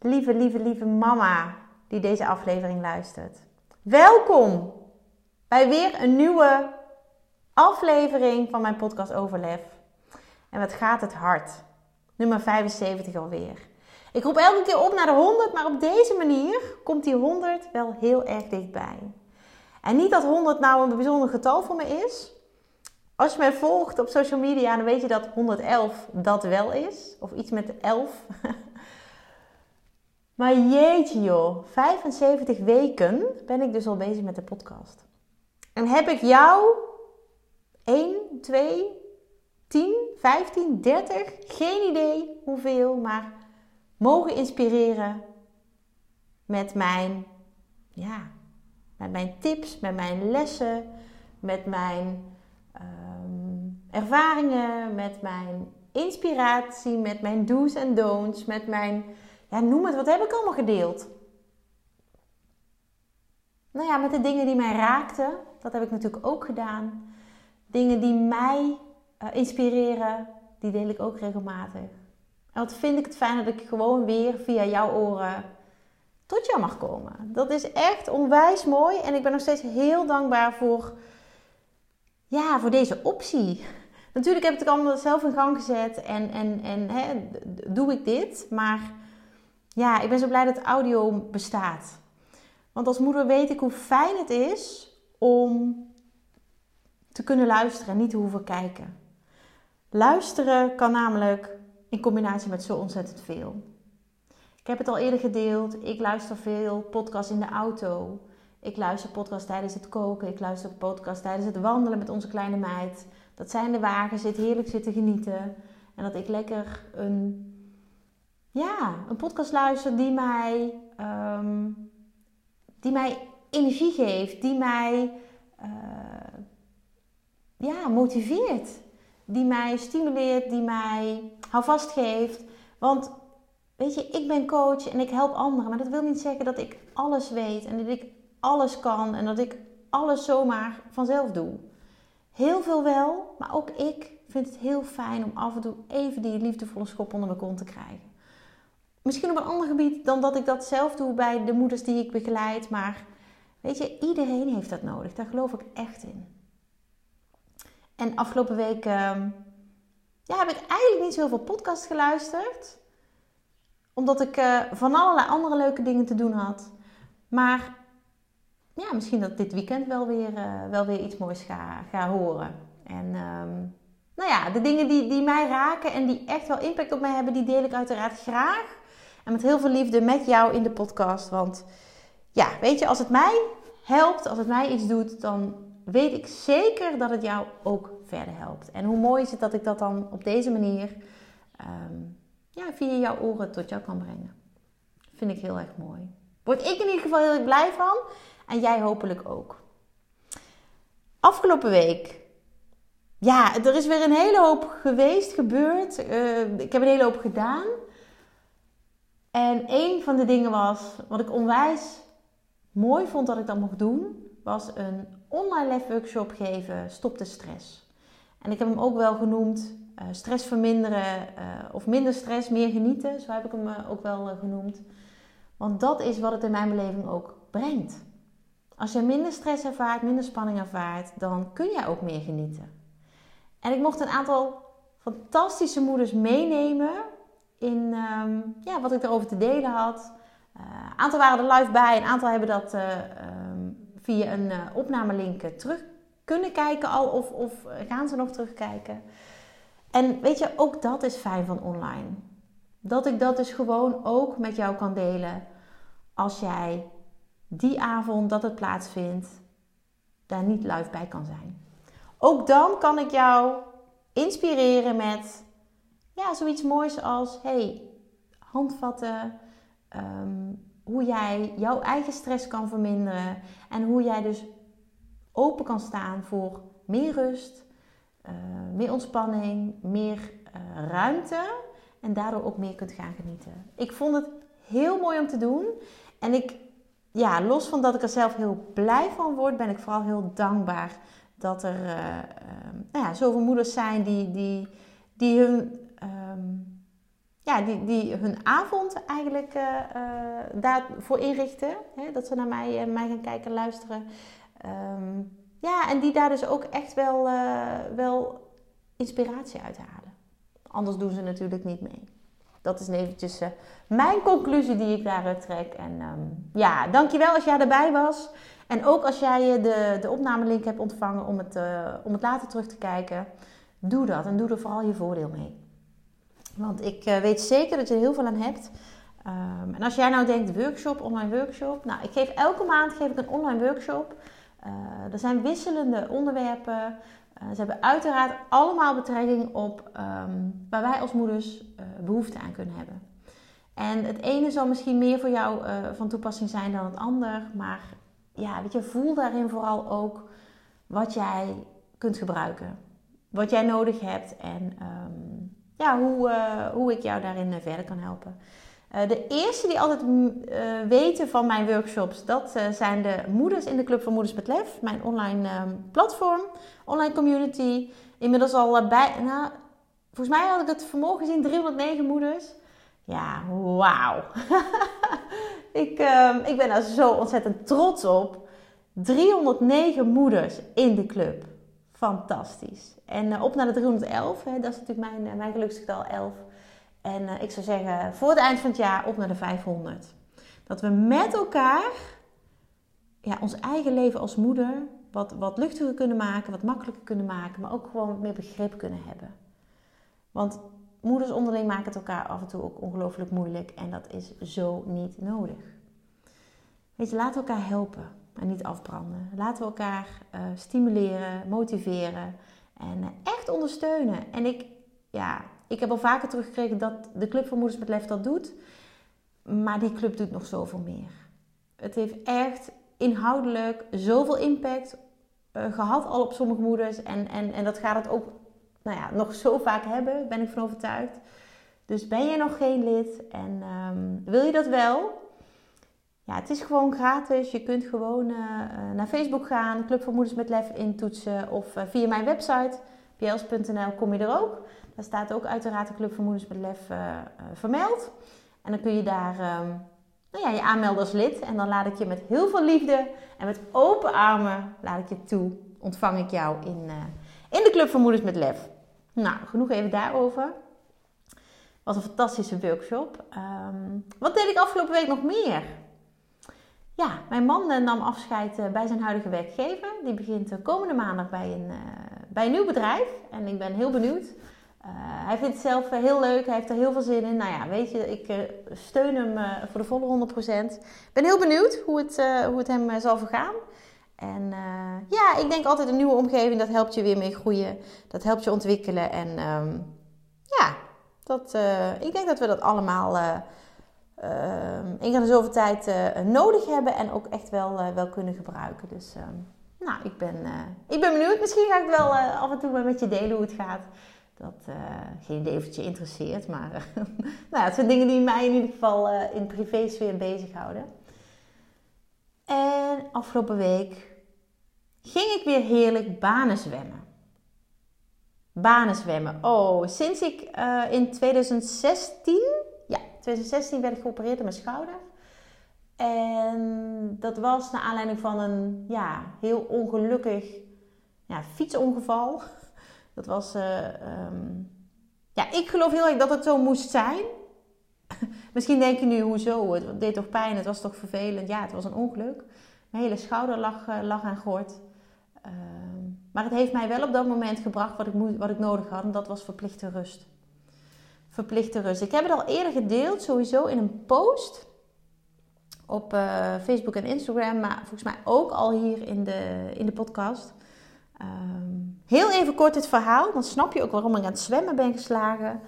Lieve, lieve, lieve mama die deze aflevering luistert. Welkom bij weer een nieuwe aflevering van mijn podcast Overlef. En wat gaat het hard? Nummer 75 alweer. Ik roep elke keer op naar de 100, maar op deze manier komt die 100 wel heel erg dichtbij. En niet dat 100 nou een bijzonder getal voor me is. Als je mij volgt op social media, dan weet je dat 111 dat wel is. Of iets met 11. Maar jeetje joh, 75 weken ben ik dus al bezig met de podcast. En heb ik jou 1, 2, 10, 15, 30, geen idee hoeveel, maar mogen inspireren met mijn, ja, met mijn tips, met mijn lessen, met mijn um, ervaringen, met mijn inspiratie, met mijn do's en don'ts, met mijn ja, noem het, wat heb ik allemaal gedeeld? Nou ja, met de dingen die mij raakten, dat heb ik natuurlijk ook gedaan. Dingen die mij uh, inspireren, die deel ik ook regelmatig. En wat vind ik het fijn dat ik gewoon weer via jouw oren tot jou mag komen. Dat is echt onwijs mooi en ik ben nog steeds heel dankbaar voor, ja, voor deze optie. Natuurlijk heb ik het allemaal zelf in gang gezet en, en, en hè, doe ik dit, maar ja, ik ben zo blij dat audio bestaat. Want als moeder weet ik hoe fijn het is om te kunnen luisteren en niet te hoeven kijken. Luisteren kan namelijk in combinatie met zo ontzettend veel. Ik heb het al eerder gedeeld. Ik luister veel podcasts in de auto. Ik luister podcasts tijdens het koken. Ik luister podcasts tijdens het wandelen met onze kleine meid. Dat zij in de wagen zit, heerlijk zitten genieten. En dat ik lekker een ja, een podcast luisteren die mij, um, die mij energie geeft, die mij uh, ja, motiveert, die mij stimuleert, die mij houvast geeft. Want weet je, ik ben coach en ik help anderen, maar dat wil niet zeggen dat ik alles weet en dat ik alles kan en dat ik alles zomaar vanzelf doe. Heel veel wel, maar ook ik vind het heel fijn om af en toe even die liefdevolle schop onder mijn kont te krijgen. Misschien op een ander gebied dan dat ik dat zelf doe bij de moeders die ik begeleid. Maar weet je, iedereen heeft dat nodig. Daar geloof ik echt in. En afgelopen week ehm, ja, heb ik eigenlijk niet zoveel podcast geluisterd. Omdat ik uh, van allerlei andere leuke dingen te doen had. Maar ja, misschien dat dit weekend wel weer, uh, wel weer iets moois ga, ga horen. En um, nou ja, de dingen die, die mij raken en die echt wel impact op mij hebben, die deel ik uiteraard graag. En met heel veel liefde met jou in de podcast. Want ja, weet je, als het mij helpt, als het mij iets doet, dan weet ik zeker dat het jou ook verder helpt. En hoe mooi is het dat ik dat dan op deze manier um, ja, via jouw oren tot jou kan brengen. Vind ik heel erg mooi. Word ik in ieder geval heel erg blij van. En jij hopelijk ook. Afgelopen week. Ja, er is weer een hele hoop geweest, gebeurd. Uh, ik heb een hele hoop gedaan. En een van de dingen was, wat ik onwijs mooi vond dat ik dat mocht doen, was een online live workshop geven, stop de stress. En ik heb hem ook wel genoemd, uh, stress verminderen uh, of minder stress, meer genieten. Zo heb ik hem uh, ook wel genoemd. Want dat is wat het in mijn beleving ook brengt. Als je minder stress ervaart, minder spanning ervaart, dan kun je ook meer genieten. En ik mocht een aantal fantastische moeders meenemen in ehm, ja, wat ik erover te delen had. Een uh, aantal waren er live bij, een aantal hebben dat uh, um, via een uh, opnamelink terug kunnen kijken al of, of gaan ze nog terugkijken. En weet je, ook dat is fijn van online. Dat ik dat dus gewoon ook met jou kan delen als jij die avond dat het plaatsvindt, daar niet live bij kan zijn. Ook dan kan ik jou inspireren met ja, zoiets moois als hey, handvatten, um, hoe jij jouw eigen stress kan verminderen. En hoe jij dus open kan staan voor meer rust, uh, meer ontspanning, meer uh, ruimte. En daardoor ook meer kunt gaan genieten. Ik vond het heel mooi om te doen. En ik, ja, los van dat ik er zelf heel blij van word, ben ik vooral heel dankbaar dat er uh, nou ja, zoveel moeders zijn die, die, die hun. Um, ja, die, die hun avond eigenlijk uh, uh, daarvoor inrichten. Hè? Dat ze naar mij, mij gaan kijken en luisteren. Um, ja, en die daar dus ook echt wel, wel inspiratie uit halen. Anders doen ze natuurlijk niet mee. Dat is eventjes mijn conclusie die ik daaruit trek. En um, ja, dankjewel als jij erbij was. En ook als jij de, de opnamelink hebt ontvangen om het, om het later terug te kijken. Doe dat en doe er vooral je voordeel mee. Want ik uh, weet zeker dat je er heel veel aan hebt. Um, en als jij nou denkt, workshop, online workshop. Nou, ik geef elke maand geef ik een online workshop. er zijn wisselende onderwerpen. Uh, ze hebben uiteraard allemaal betrekking op um, waar wij als moeders uh, behoefte aan kunnen hebben. En het ene zal misschien meer voor jou uh, van toepassing zijn dan het ander. Maar ja, weet je, voel daarin vooral ook wat jij kunt gebruiken. Wat jij nodig hebt en um, ja, hoe, hoe ik jou daarin verder kan helpen. Uh, de eerste die altijd weten van mijn workshops, dat zijn de moeders in de Club van Moeders met Lef. Mijn online um, platform, online community. Inmiddels al bij, nou, volgens mij had ik het vanmorgen gezien, 309 moeders. Ja, wauw. ik, um, ik ben daar zo ontzettend trots op. 309 moeders in de club. Fantastisch. En op naar de 311, hè, dat is natuurlijk mijn, mijn geluksgetal 11. En uh, ik zou zeggen, voor het eind van het jaar op naar de 500. Dat we met elkaar ja, ons eigen leven als moeder wat, wat luchtiger kunnen maken, wat makkelijker kunnen maken, maar ook gewoon meer begrip kunnen hebben. Want moeders onderling maken het elkaar af en toe ook ongelooflijk moeilijk en dat is zo niet nodig. Weet je, we elkaar helpen en niet afbranden. Laten we elkaar uh, stimuleren, motiveren en uh, echt ondersteunen. En ik, ja, ik heb al vaker teruggekregen dat de Club van Moeders met Lef dat doet. Maar die club doet nog zoveel meer. Het heeft echt inhoudelijk zoveel impact uh, gehad al op sommige moeders. En, en, en dat gaat het ook nou ja, nog zo vaak hebben, ben ik van overtuigd. Dus ben je nog geen lid en um, wil je dat wel? Ja, het is gewoon gratis. Je kunt gewoon uh, naar Facebook gaan, Club van Moeders met Lef intoetsen. Of uh, via mijn website, pls.nl, kom je er ook. Daar staat ook uiteraard de Club van Moeders met Lef vermeld. En dan kun je daar um, nou ja, je aanmelden als lid. En dan laat ik je met heel veel liefde en met open armen laat ik je toe. Ontvang ik jou in, in de Club van Moeders met Lef. Nou, genoeg even daarover. Wat een fantastische workshop. Um, wat deed ik afgelopen week nog meer? Ja, mijn man nam afscheid bij zijn huidige werkgever. Die begint komende maandag bij een, bij een nieuw bedrijf. En ik ben heel benieuwd hij vindt het zelf heel leuk, hij heeft er heel veel zin in. Nou ja, weet je, ik steun hem voor de volle 100%. Ik ben heel benieuwd hoe het, hoe het hem zal vergaan. En ja, ik denk altijd een nieuwe omgeving, dat helpt je weer mee groeien. Dat helpt je ontwikkelen. En um, ja, dat, ik denk dat we dat allemaal de zoveel tijd nodig hebben. En ook echt wel, wel kunnen gebruiken. Dus nou, ik ben, ik ben benieuwd. Misschien ga ik wel af en toe met je delen hoe het gaat. Dat, uh, geen idee of het je interesseert, maar nou het zijn dingen die mij in ieder geval uh, in privésfeer bezighouden. En afgelopen week ging ik weer heerlijk banen zwemmen. Banen zwemmen. Oh, sinds ik uh, in 2016, ja, 2016 werd ik geopereerd aan mijn schouder. En dat was naar aanleiding van een ja, heel ongelukkig ja, fietsongeval. Dat was, uh, um... ja, ik geloof heel erg dat het zo moest zijn. Misschien denk je nu, hoezo? Het deed toch pijn? Het was toch vervelend? Ja, het was een ongeluk. Mijn hele schouder lag, uh, lag aan gort. Uh, maar het heeft mij wel op dat moment gebracht wat ik, wat ik nodig had. En dat was verplichte rust. Verplichte rust. Ik heb het al eerder gedeeld, sowieso in een post. Op uh, Facebook en Instagram. Maar volgens mij ook al hier in de, in de podcast. Um, heel even kort het verhaal, dan snap je ook waarom ik aan het zwemmen ben geslagen.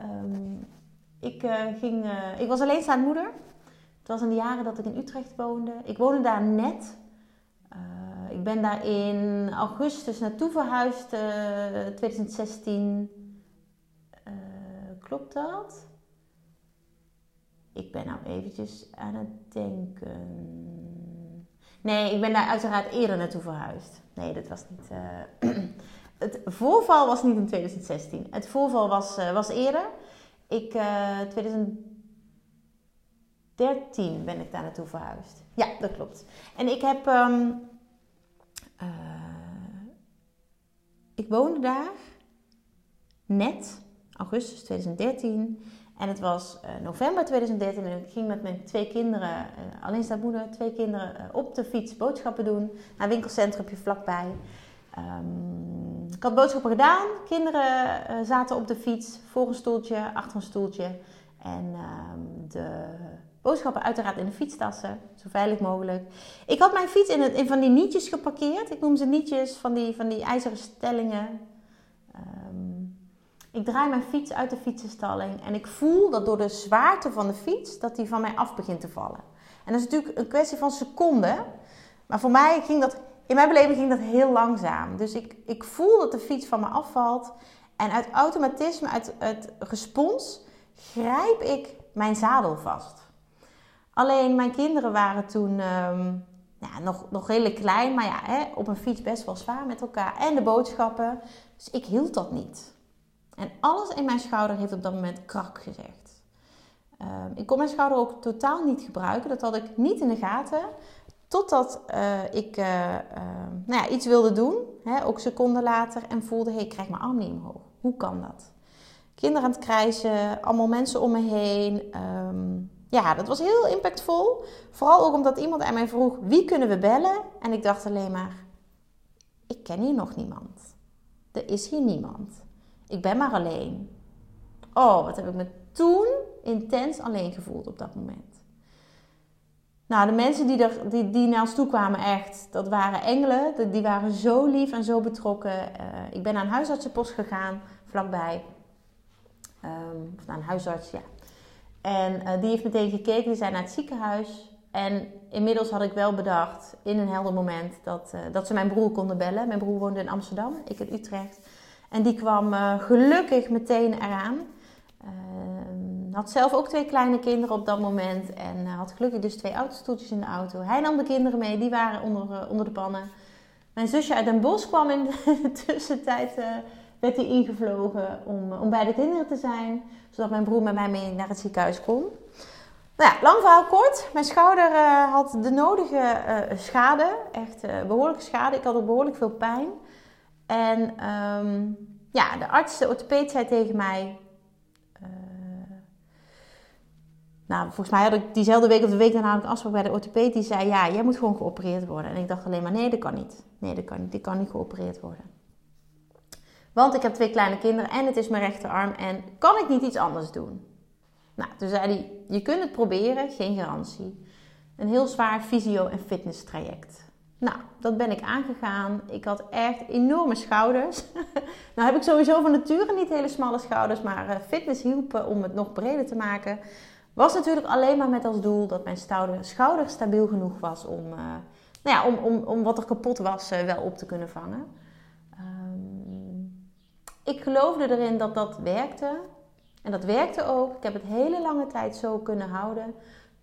Um, ik, uh, ging, uh, ik was alleenstaande moeder. Het was in de jaren dat ik in Utrecht woonde. Ik woonde daar net. Ik ben daar in augustus naartoe verhuisd, uh, 2016. Klopt dat? Ik ben nou eventjes aan het denken. Nee, ik ben daar uiteraard eerder naartoe verhuisd. Nee, dat was niet. Uh, het voorval was niet in 2016. Het voorval was, uh, was eerder. Ik, uh, 2013 ben ik daar naartoe verhuisd. Ja, dat klopt. En ik heb. Um, ik woonde daar net, augustus 2013. En het was uh, november 2013 en ik ging met mijn twee kinderen, uh, alleenstaand moeder, twee kinderen uh, op de fiets boodschappen doen. Naar winkelcentrum vlakbij. Um, ik had boodschappen gedaan. Kinderen zaten op de fiets, voor een stoeltje, achter een stoeltje. En um, de boodschappen uiteraard in de fietstassen, zo veilig mogelijk. Ik had mijn fiets in, het, in van die nietjes geparkeerd. Ik noem ze nietjes, van die, van die ijzeren stellingen. Um, ik draai mijn fiets uit de fietsenstalling en ik voel dat door de zwaarte van de fiets, dat die van mij af begint te vallen. En dat is natuurlijk een kwestie van seconden. Maar voor mij ging dat, in mijn beleving ging dat heel langzaam. Dus ik, ik voel dat de fiets van me afvalt. En uit automatisme, uit het respons, grijp ik mijn zadel vast. Alleen mijn kinderen waren toen um, ja, nog, nog klein, maar ja, hè, op een fiets best wel zwaar met elkaar. En de boodschappen. Dus ik hield dat niet. En alles in mijn schouder heeft op dat moment krak gezegd. Um, ik kon mijn schouder ook totaal niet gebruiken. Dat had ik niet in de gaten. Totdat uh, ik uh, uh, nou ja, iets wilde doen, hè, ook seconden later, en voelde: ik krijg mijn arm niet omhoog. Hoe kan dat? Kinderen aan het krijsen, allemaal mensen om me heen. Um, ja, dat was heel impactvol. Vooral ook omdat iemand aan mij vroeg: wie kunnen we bellen? En ik dacht alleen maar: ik ken hier nog niemand. Er is hier niemand. Ik ben maar alleen. Oh, wat heb ik me toen intens alleen gevoeld op dat moment. Nou, de mensen die, er, die, die naar ons toe kwamen, echt, dat waren engelen. Die waren zo lief en zo betrokken. Uh, ik ben naar een huisartsenpost gegaan, vlakbij. Of naar een huisarts, ja. En uh, die heeft meteen gekeken, die zijn naar het ziekenhuis. En inmiddels had ik wel bedacht, in een helder moment, dat, uh, dat ze mijn broer konden bellen. Mijn broer woonde in Amsterdam, ik in Utrecht. En die kwam uh, gelukkig meteen eraan. Uh, had zelf ook twee kleine kinderen op dat moment. En uh, had gelukkig dus twee autostoeltjes in de auto. Hij nam de kinderen mee, die waren onder, onder de pannen. Mijn zusje uit Den Bosch kwam in de tussentijd. werd hij ingevlogen om, om bij de kinderen te zijn. Zodat mijn broer met mij mee naar het ziekenhuis kon. Nou ja, lang verhaal kort. Mijn schouder had de nodige schade. Echt behoorlijke schade. Ik had ook behoorlijk veel pijn. En um, ja, de arts, de orthopeed, zei tegen mij... Uh, nou, volgens mij had ik diezelfde week of de week daarna had ik afspraak bij de orthopeed. Die zei, ja, jij moet gewoon geopereerd worden. En ik dacht alleen maar, nee, dat kan niet. Nee, dat kan niet. Ik kan niet geopereerd worden. Want ik heb twee kleine kinderen en het is mijn rechterarm. En kan ik niet iets anders doen? Nou, toen zei hij, je kunt het proberen, geen garantie. Een heel zwaar fysio- en fitness traject. Nou, dat ben ik aangegaan. Ik had echt enorme schouders. nou heb ik sowieso van nature niet hele smalle schouders, maar uh, fitness hielp om het nog breder te maken. Was natuurlijk alleen maar met als doel dat mijn schouder stabiel genoeg was om, uh, nou ja, om, om, om wat er kapot was wel op te kunnen vangen. Um, ik geloofde erin dat dat werkte. En dat werkte ook. Ik heb het hele lange tijd zo kunnen houden.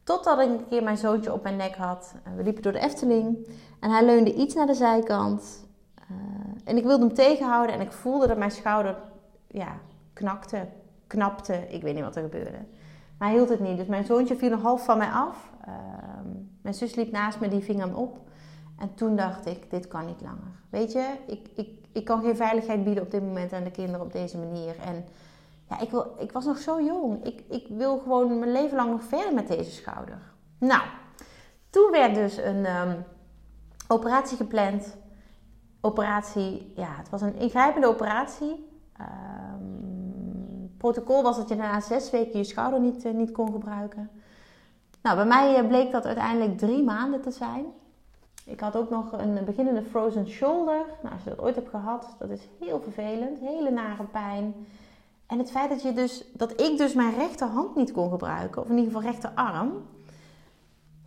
Totdat ik een keer mijn zoontje op mijn nek had. We liepen door de Efteling. En hij leunde iets naar de zijkant. Uh, en ik wilde hem tegenhouden. En ik voelde dat mijn schouder ja, knakte, knapte. Ik weet niet wat er gebeurde. Maar hij hield het niet. Dus mijn zoontje viel nog half van mij af. Uh, mijn zus liep naast me, die ving hem op. En toen dacht ik, dit kan niet langer. Weet je, ik, ik, ik kan geen veiligheid bieden op dit moment aan de kinderen op deze manier. En ja, ik, wil, ik was nog zo jong. Ik, ik wil gewoon mijn leven lang nog verder met deze schouder. Nou, toen werd dus een um, operatie gepland. Operatie, ja, het was een ingrijpende operatie. Um, protocol was dat je na zes weken je schouder niet, uh, niet kon gebruiken. Nou, bij mij uh, bleek dat uiteindelijk drie maanden te zijn. Ik had ook nog een beginnende frozen shoulder. Nou, als je dat ooit hebt gehad, dat is heel vervelend. Hele nare pijn. En het feit dat, je dus, dat ik dus mijn rechterhand niet kon gebruiken, of in ieder geval rechterarm,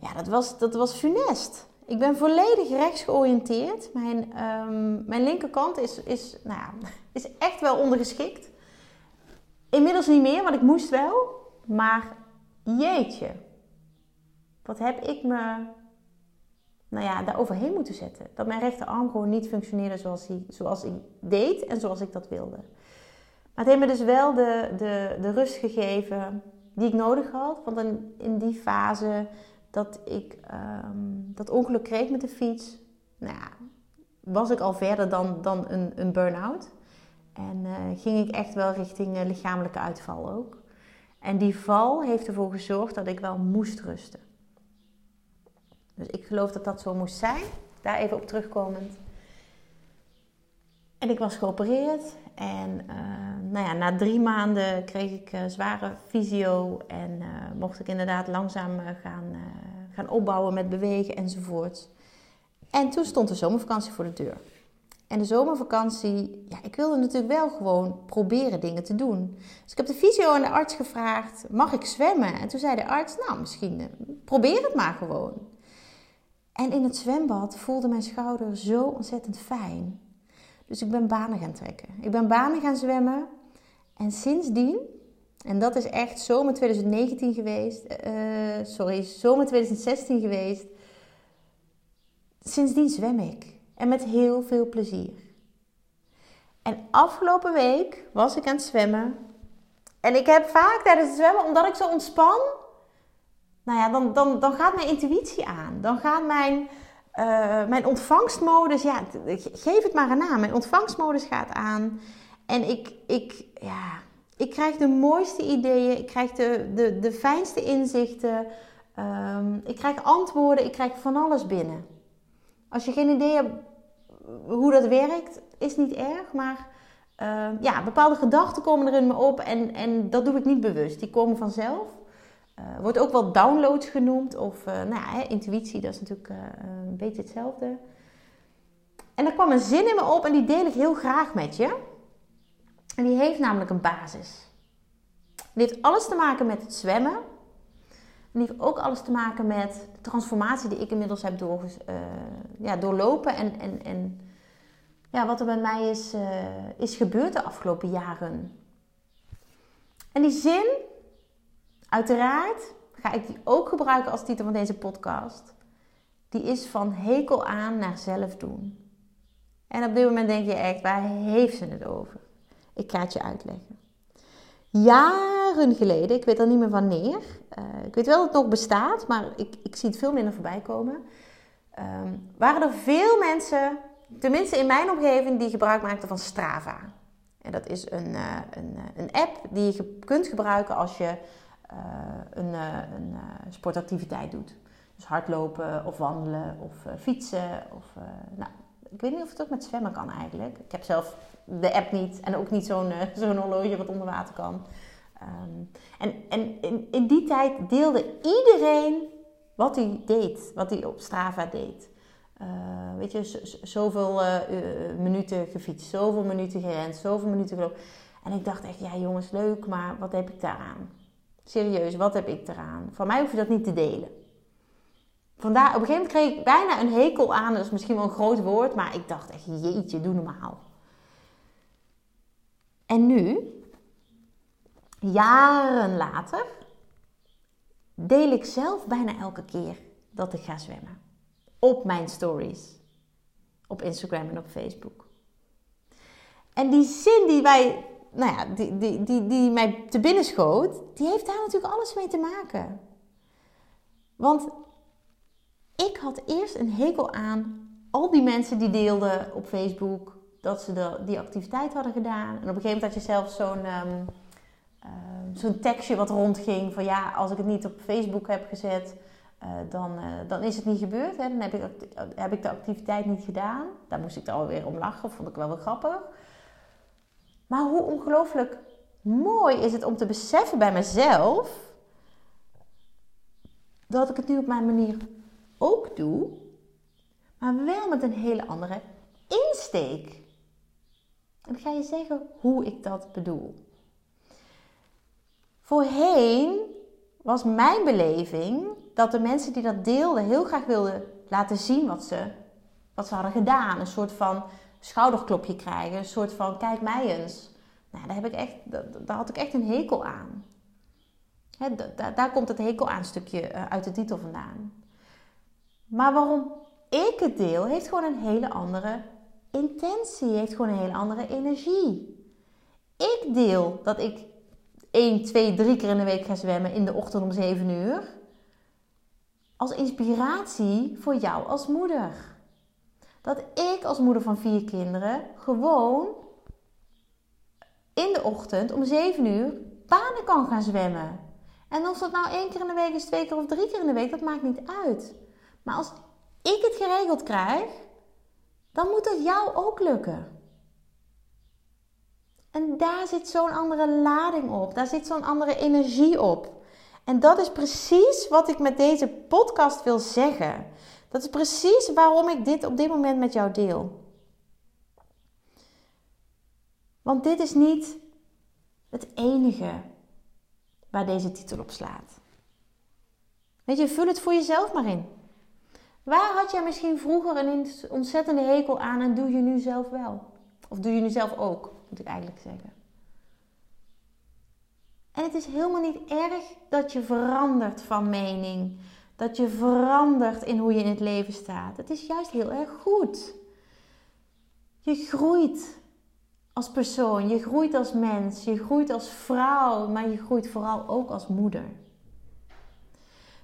ja, dat was, dat was funest. Ik ben volledig rechts georiënteerd. Mijn, ehm, mijn linkerkant is, is, nou ja, is echt wel ondergeschikt. Inmiddels niet meer, want ik moest wel. Maar jeetje, wat heb ik me nou ja, daar overheen moeten zetten. Dat mijn rechterarm gewoon niet functioneerde zoals, hij, zoals ik deed en zoals ik dat wilde. Maar het heeft me dus wel de, de, de rust gegeven die ik nodig had. Want in, in die fase dat ik um, dat ongeluk kreeg met de fiets, nou ja, was ik al verder dan, dan een, een burn-out. En uh, ging ik echt wel richting uh, lichamelijke uitval ook. En die val heeft ervoor gezorgd dat ik wel moest rusten. Dus ik geloof dat dat zo moest zijn. Daar even op terugkomend. En ik was geopereerd. En uh, nou ja, na drie maanden kreeg ik uh, zware fysio. En uh, mocht ik inderdaad langzaam gaan, gaan opbouwen met bewegen enzovoort. En toen stond de zomervakantie voor de deur. En de zomervakantie, ja, ik wilde natuurlijk wel gewoon proberen dingen te doen. Dus ik heb de fysio en de arts gevraagd: mag ik zwemmen? En toen zei de arts: Nou, misschien probeer het maar gewoon. En in het zwembad voelde mijn schouder zo ontzettend fijn. Dus ik ben banen gaan trekken. Ik ben banen gaan zwemmen. En sindsdien, en dat is echt zomer 2019 geweest, uh, sorry, zomer 2016 geweest. Sindsdien zwem ik. En met heel veel plezier. En afgelopen week was ik aan het zwemmen. En ik heb vaak tijdens het zwemmen, omdat ik zo ontspan, nou ja, dan, dan, dan gaat mijn intuïtie aan. Dan gaat mijn, uh, mijn ontvangstmodus, ja, geef het maar een naam. Mijn ontvangstmodus gaat aan. En ik, ik, ja, ik krijg de mooiste ideeën, ik krijg de, de, de fijnste inzichten. Um, ik krijg antwoorden, ik krijg van alles binnen. Als je geen idee hebt hoe dat werkt, is niet erg, maar uh, ja, bepaalde gedachten komen er in me op en, en dat doe ik niet bewust. Die komen vanzelf. Uh, wordt ook wel downloads genoemd of uh, nou ja, intuïtie, dat is natuurlijk uh, een beetje hetzelfde. En er kwam een zin in me op en die deel ik heel graag met je. En die heeft namelijk een basis. Die heeft alles te maken met het zwemmen. En die heeft ook alles te maken met de transformatie die ik inmiddels heb door, ja, doorlopen. En, en, en ja, wat er bij mij is, is gebeurd de afgelopen jaren. En die zin Uiteraard ga ik die ook gebruiken als titel van deze podcast. Die is van hekel aan naar zelf doen. En op dit moment denk je echt, waar heeft ze het over? Ik ga het je uitleggen. Jaren geleden, ik weet al niet meer wanneer. Uh, ik weet wel dat het nog bestaat, maar ik, ik zie het veel minder voorbij komen. Um, waren er veel mensen, tenminste in mijn omgeving, die gebruik maakten van Strava. En dat is een, uh, een, een app die je kunt gebruiken als je uh, een, uh, een uh, sportactiviteit doet. Dus hardlopen of wandelen of fietsen. Of, nou, ik weet niet of het ook met zwemmen kan eigenlijk. Ik heb zelf de app niet en ook niet zo'n zo'n horloge wat onder water kan. Um, en en in, in die tijd deelde iedereen wat hij deed, wat hij op Strava deed. weet je, zoveel minuten gefietst, zoveel minuten gerend, zoveel minuten gelopen. En ik dacht echt, ja jongens, leuk, maar wat heb ik daaraan? Serieus, wat heb ik eraan? Van mij hoef je dat niet te delen. Vandaar, op een gegeven moment kreeg ik bijna een hekel aan. Dat is misschien wel een groot woord, maar ik dacht echt, jeetje, doe normaal. En nu, jaren later, deel ik zelf bijna elke keer dat ik ga zwemmen. Op mijn stories. Op Instagram en op Facebook. En die zin die wij nou ja, die, die, die, die mij te binnen schoot, die heeft daar natuurlijk alles mee te maken. Want ik had eerst een hekel aan al die mensen die deelden op Facebook dat ze de, die activiteit hadden gedaan. En op een gegeven moment had je zelf zo'n um, uh, zo'n tekstje wat rondging van ja, als ik het niet op Facebook heb gezet, uh, dan, uh, dan is het niet gebeurd. Hè? Dan heb ik, heb ik de activiteit niet gedaan. Daar moest ik er alweer om lachen, vond ik wel wel grappig. Maar hoe ongelooflijk mooi is het om te beseffen bij mezelf dat ik het nu op mijn manier ook doe, maar wel met een hele andere insteek. En ik ga je zeggen hoe ik dat bedoel. Voorheen was mijn beleving dat de mensen die dat deelden heel graag wilden laten zien wat ze, wat ze hadden gedaan. Een soort van schouderklopje krijgen, een soort van kijk mij eens. Nou, daar, heb ik echt, daar had ik echt een hekel aan. daar, komt het hekel aan stukje eh, uit de titel vandaan. Maar waarom ik het deel, heeft gewoon een hele andere intentie, heeft gewoon een hele andere energie. Ik deel dat ik 1, 2, 3 keer in de week ga zwemmen in de ochtend om 7 uur. Als inspiratie voor jou als moeder. Dat ik als moeder van vier kinderen gewoon in de ochtend om 7 uur banen kan gaan zwemmen. En of dat nou één keer in de week is, twee keer of drie keer in de week, dat maakt niet uit. Maar als ik het geregeld krijg, dan moet het jou ook lukken. En daar zit zo'n andere lading op. Daar zit zo'n andere energie op. En dat is precies wat ik met deze podcast wil zeggen. Dat is precies waarom ik dit op dit moment met jou deel. Want dit is niet het enige waar deze titel op slaat. Weet je, vul het voor jezelf maar in. Waar had jij misschien vroeger een ontzettende hekel aan en doe je nu zelf wel? Of doe je nu zelf ook, moet ik eigenlijk zeggen. En het is helemaal niet erg dat je verandert van mening. Dat je verandert in hoe je in het leven staat. Het is juist heel erg goed. Je groeit als persoon, je groeit als mens, je groeit als vrouw, maar je groeit vooral ook als moeder.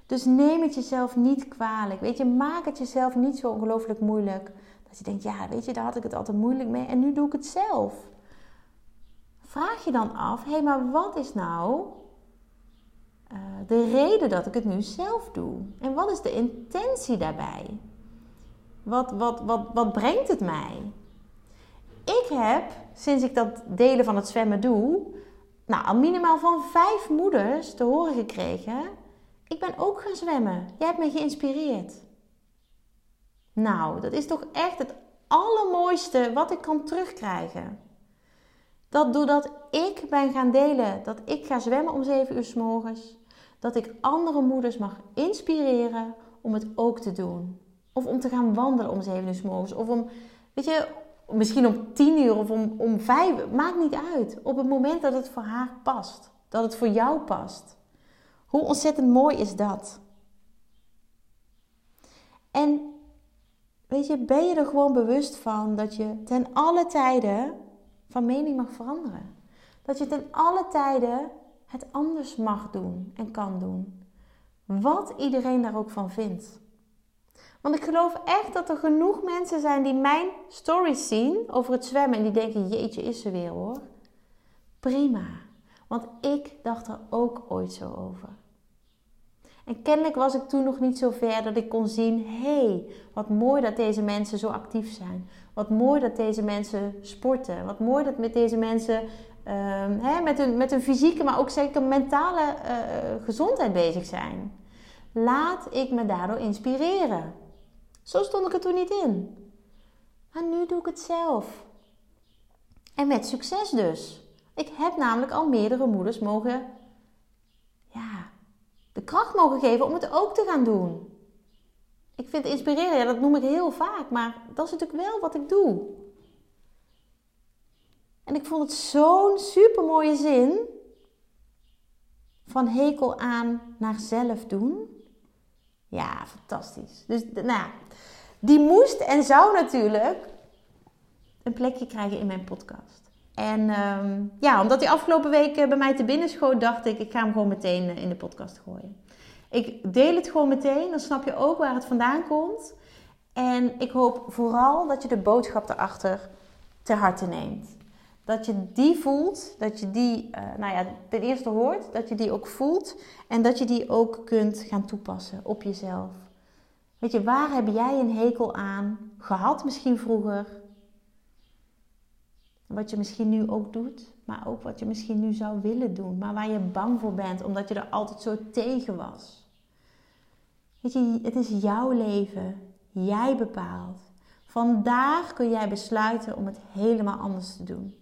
Dus neem het jezelf niet kwalijk. Weet je, maak het jezelf niet zo ongelooflijk moeilijk. Dat je denkt, ja, weet je, daar had ik het altijd moeilijk mee en nu doe ik het zelf. Vraag je dan af, hé, hey, maar wat is nou uh, de reden dat ik het nu zelf doe? En wat is de intentie daarbij? Wat, wat, wat, wat brengt het mij? Ik heb, sinds ik dat delen van het zwemmen doe, nou, al minimaal van vijf moeders te horen gekregen ik ben ook gaan zwemmen. Jij hebt me geïnspireerd. Nou, dat is toch echt het allermooiste wat ik kan terugkrijgen. Dat doordat ik ben gaan delen dat ik ga zwemmen om 7 uur s morgens, dat ik andere moeders mag inspireren om het ook te doen. Of om te gaan wandelen om 7 uur s. Of om, weet je, misschien om 10 uur of om, om 5 Maakt niet uit. Op het moment dat het voor haar past. Dat het voor jou past. Hoe ontzettend mooi is dat? En weet je, ben je er gewoon bewust van dat je ten alle tijden van mening mag veranderen? Dat je ten alle tijden het anders mag doen en kan doen. Wat iedereen daar ook van vindt. Want ik geloof echt dat er genoeg mensen zijn die mijn stories zien over het zwemmen en die denken: jeetje, is ze weer hoor. Prima. Want ik dacht er ook ooit zo over. En kennelijk was ik toen nog niet zo ver dat ik kon zien: hé, hey, wat mooi dat deze mensen zo actief zijn. Wat mooi dat deze mensen sporten. Wat mooi dat met deze mensen um, hè, met, hun, met hun fysieke, maar ook zeker mentale uh, gezondheid bezig zijn. Laat ik me daardoor inspireren. Zo stond ik er toen niet in. Maar nu doe ik het zelf. En met succes dus. Ik heb namelijk al meerdere moeders mogen ja, de kracht mogen geven om het ook te gaan doen. Ik vind inspireren, ja, dat noem ik heel vaak, maar dat is natuurlijk wel wat ik doe. En ik vond het zo'n super mooie zin van hekel aan naar zelf doen. Ja, fantastisch. Dus nou, die moest en zou natuurlijk een plekje krijgen in mijn podcast. En ehm, ja, omdat hij afgelopen week bij mij te binnen schoot, dacht ik, ik ga hem gewoon meteen eh, in de podcast gooien. Ik deel het gewoon meteen, dan snap je ook waar het vandaan komt. En ik hoop vooral dat je de boodschap erachter ter harte neemt. Dat je die voelt, dat je die, uh, nou ja, ten eerste hoort, dat je die ook voelt en dat je die ook kunt gaan toepassen op jezelf. Weet je, waar heb jij een hekel aan gehad misschien vroeger? Wat je misschien nu ook doet, maar ook wat je misschien nu zou willen doen, maar waar je bang voor bent omdat je er altijd zo tegen was. Weet je, het is jouw leven. Jij bepaalt. Vandaag kun jij besluiten om het helemaal anders te doen.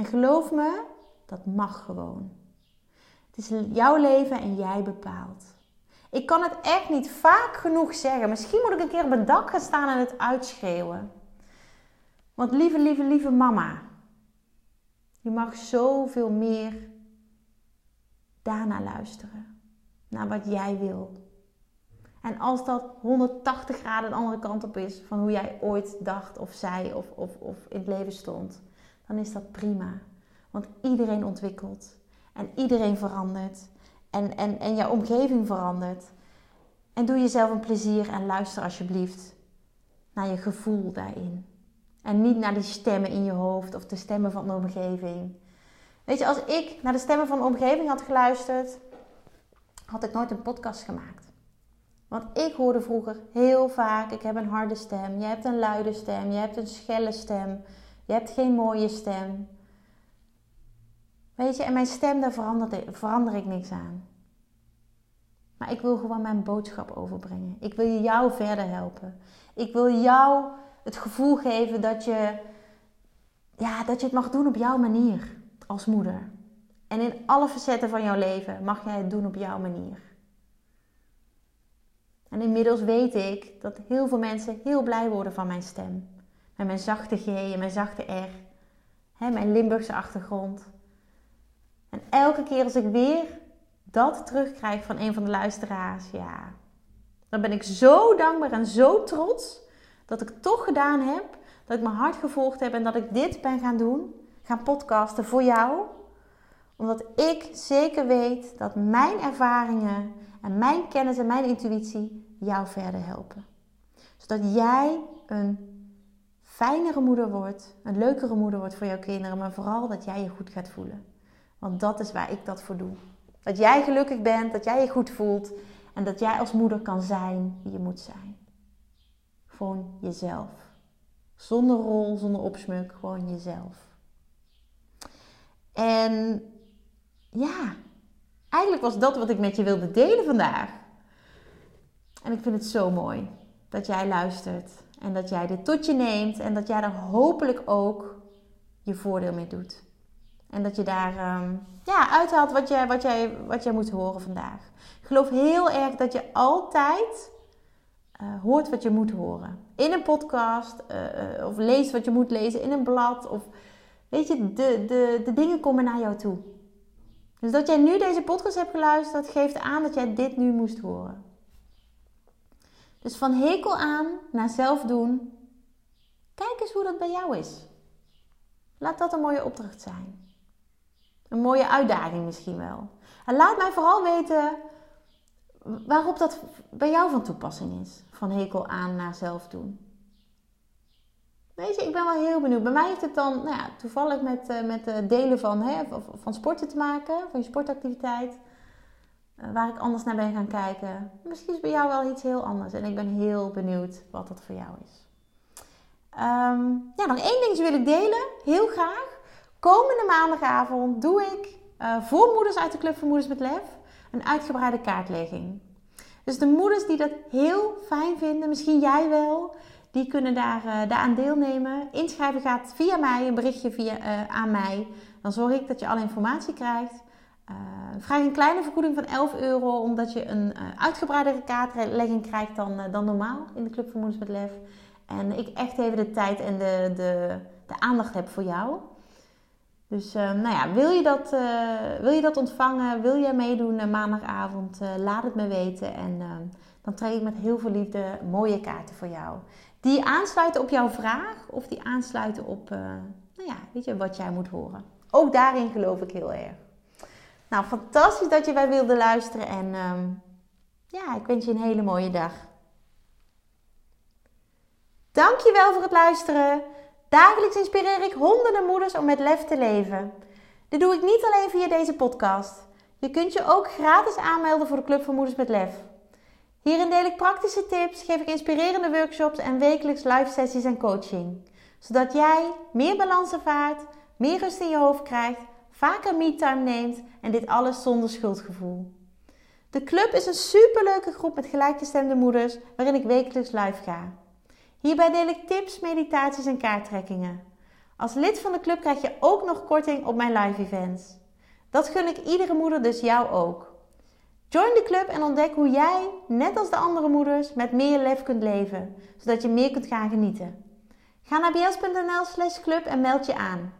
En geloof me, dat mag gewoon. Het is jouw leven en jij bepaalt. Ik kan het echt niet vaak genoeg zeggen. Misschien moet ik een keer op het dak gaan staan en het uitschreeuwen. Want lieve, lieve, lieve mama. Je mag zoveel meer daarna luisteren. Naar wat jij wil. En als dat 180 graden de andere kant op is van hoe jij ooit dacht of zei of, of, of in het leven stond, dan is dat prima. Want iedereen ontwikkelt en iedereen verandert en, en, en jouw omgeving verandert. En doe jezelf een plezier en luister alsjeblieft naar je gevoel daarin. En niet naar die stemmen in je hoofd of de stemmen van de omgeving. Weet je, als ik naar de stemmen van de omgeving had geluisterd, had ik nooit een podcast gemaakt. Want ik hoorde vroeger heel vaak: ik heb een harde stem, je hebt een luide stem, je hebt een schelle stem, je hebt geen mooie stem. Weet je, en mijn stem, daar verander ik niks aan. Maar ik wil gewoon mijn boodschap overbrengen. Ik wil jou verder helpen. Ik wil jou het gevoel geven dat je, ja, dat je het mag doen op jouw manier als moeder. En in alle facetten van jouw leven mag jij het doen op jouw manier. En inmiddels weet ik dat heel veel mensen heel blij worden van mijn stem. Met mijn zachte G en mijn zachte R. Mijn Limburgse achtergrond. En elke keer als ik weer dat terugkrijg van een van de luisteraars, ja, dan ben ik zo dankbaar en zo trots dat ik toch gedaan heb, dat ik mijn hart gevolgd heb en dat ik dit ben gaan doen, gaan podcasten voor jou. Omdat ik zeker weet dat mijn ervaringen en mijn kennis en mijn intuïtie jou verder helpen. Zodat jij een fijnere moeder wordt, een leukere moeder wordt voor jouw kinderen, maar vooral dat jij je goed gaat voelen. Want dat is waar ik dat voor doe. Dat jij gelukkig bent, dat jij je goed voelt en dat jij als moeder kan zijn wie je moet zijn. Gewoon jezelf. Zonder rol, zonder opsmuk, gewoon jezelf. En ja, eigenlijk was dat wat ik met je wilde delen vandaag. En ik vind het zo mooi dat jij luistert en dat jij dit tot je neemt en dat jij er hopelijk ook je voordeel mee doet. En dat je daar um, ja, uithaalt wat jij, wat, jij, wat jij moet horen vandaag. Ik geloof heel erg dat je altijd uh, hoort wat je moet horen. In een podcast, uh, of leest wat je moet lezen in een blad. Of weet je, de, de, de dingen komen naar jou toe. Dus dat jij nu deze podcast hebt geluisterd, geeft aan dat jij dit nu moest horen. Dus van hekel aan naar zelf doen. Kijk eens hoe dat bij jou is. Laat dat een mooie opdracht zijn. Een mooie uitdaging misschien wel. En laat mij vooral weten waarop dat bij jou van toepassing is. Van hekel aan naar zelf doen. Weet je, ik ben wel heel benieuwd. Bij mij heeft het dan nou ja, toevallig met, uh, met uh, delen van, hè, van sporten te maken, van je sportactiviteit. Uh, waar ik anders naar ben gaan kijken. Misschien is bij jou wel iets heel anders. En ik ben heel benieuwd wat dat voor jou is. Um, ja, nog één ding wil ik delen. Heel graag. Komende maandagavond doe ik voor moeders uit de Club voor Moeders met Lef een uitgebreide kaartlegging. Dus de moeders die dat heel fijn vinden, misschien jij wel, die kunnen daar, uh, daaraan deelnemen. Inschrijven gaat via mij, een berichtje via, aan mij. Dan zorg ik dat je alle informatie krijgt. Uh, vraag een kleine vergoeding van 11 euro, omdat je een uitgebreidere kaartlegging krijgt dan, dan normaal in de Club voor Moeders met Lef. En ik echt even de tijd en de, de, de aandacht heb voor jou. Dus nou ja, wil je, dat, wil je dat ontvangen? Wil jij meedoen maandagavond? laat het me weten. En dan trek ik met heel veel liefde mooie kaarten voor jou. Die aansluiten op jouw vraag of die aansluiten op uh, nou ja, weet je, wat jij moet horen. Ook daarin geloof ik heel erg. Nou, fantastisch dat je wij wilde luisteren en um, ja, ik wens je een hele mooie dag. Dankjewel voor het luisteren. Dagelijks inspireer ik honderden moeders om met lef te leven. Dit doe ik niet alleen via deze podcast. Je kunt je ook gratis aanmelden voor de Club van Moeders met Lef. Hierin deel ik praktische tips, geef ik inspirerende workshops en wekelijks live sessies en coaching. Zodat jij meer balans ervaart, meer rust in je hoofd krijgt, vaker me-time neemt en dit alles zonder schuldgevoel. De club is een superleuke groep met gelijkgestemde moeders waarin ik wekelijks live ga. Hierbij deel ik tips, meditaties en kaarttrekkingen. Als lid van de club krijg je ook nog korting op mijn live events. Dat gun ik iedere moeder, dus jou ook. Join de club en ontdek hoe jij, net als de andere moeders, met meer lef kunt leven, zodat je meer kunt gaan genieten. Ga naar bs.nl/slash club en meld je aan.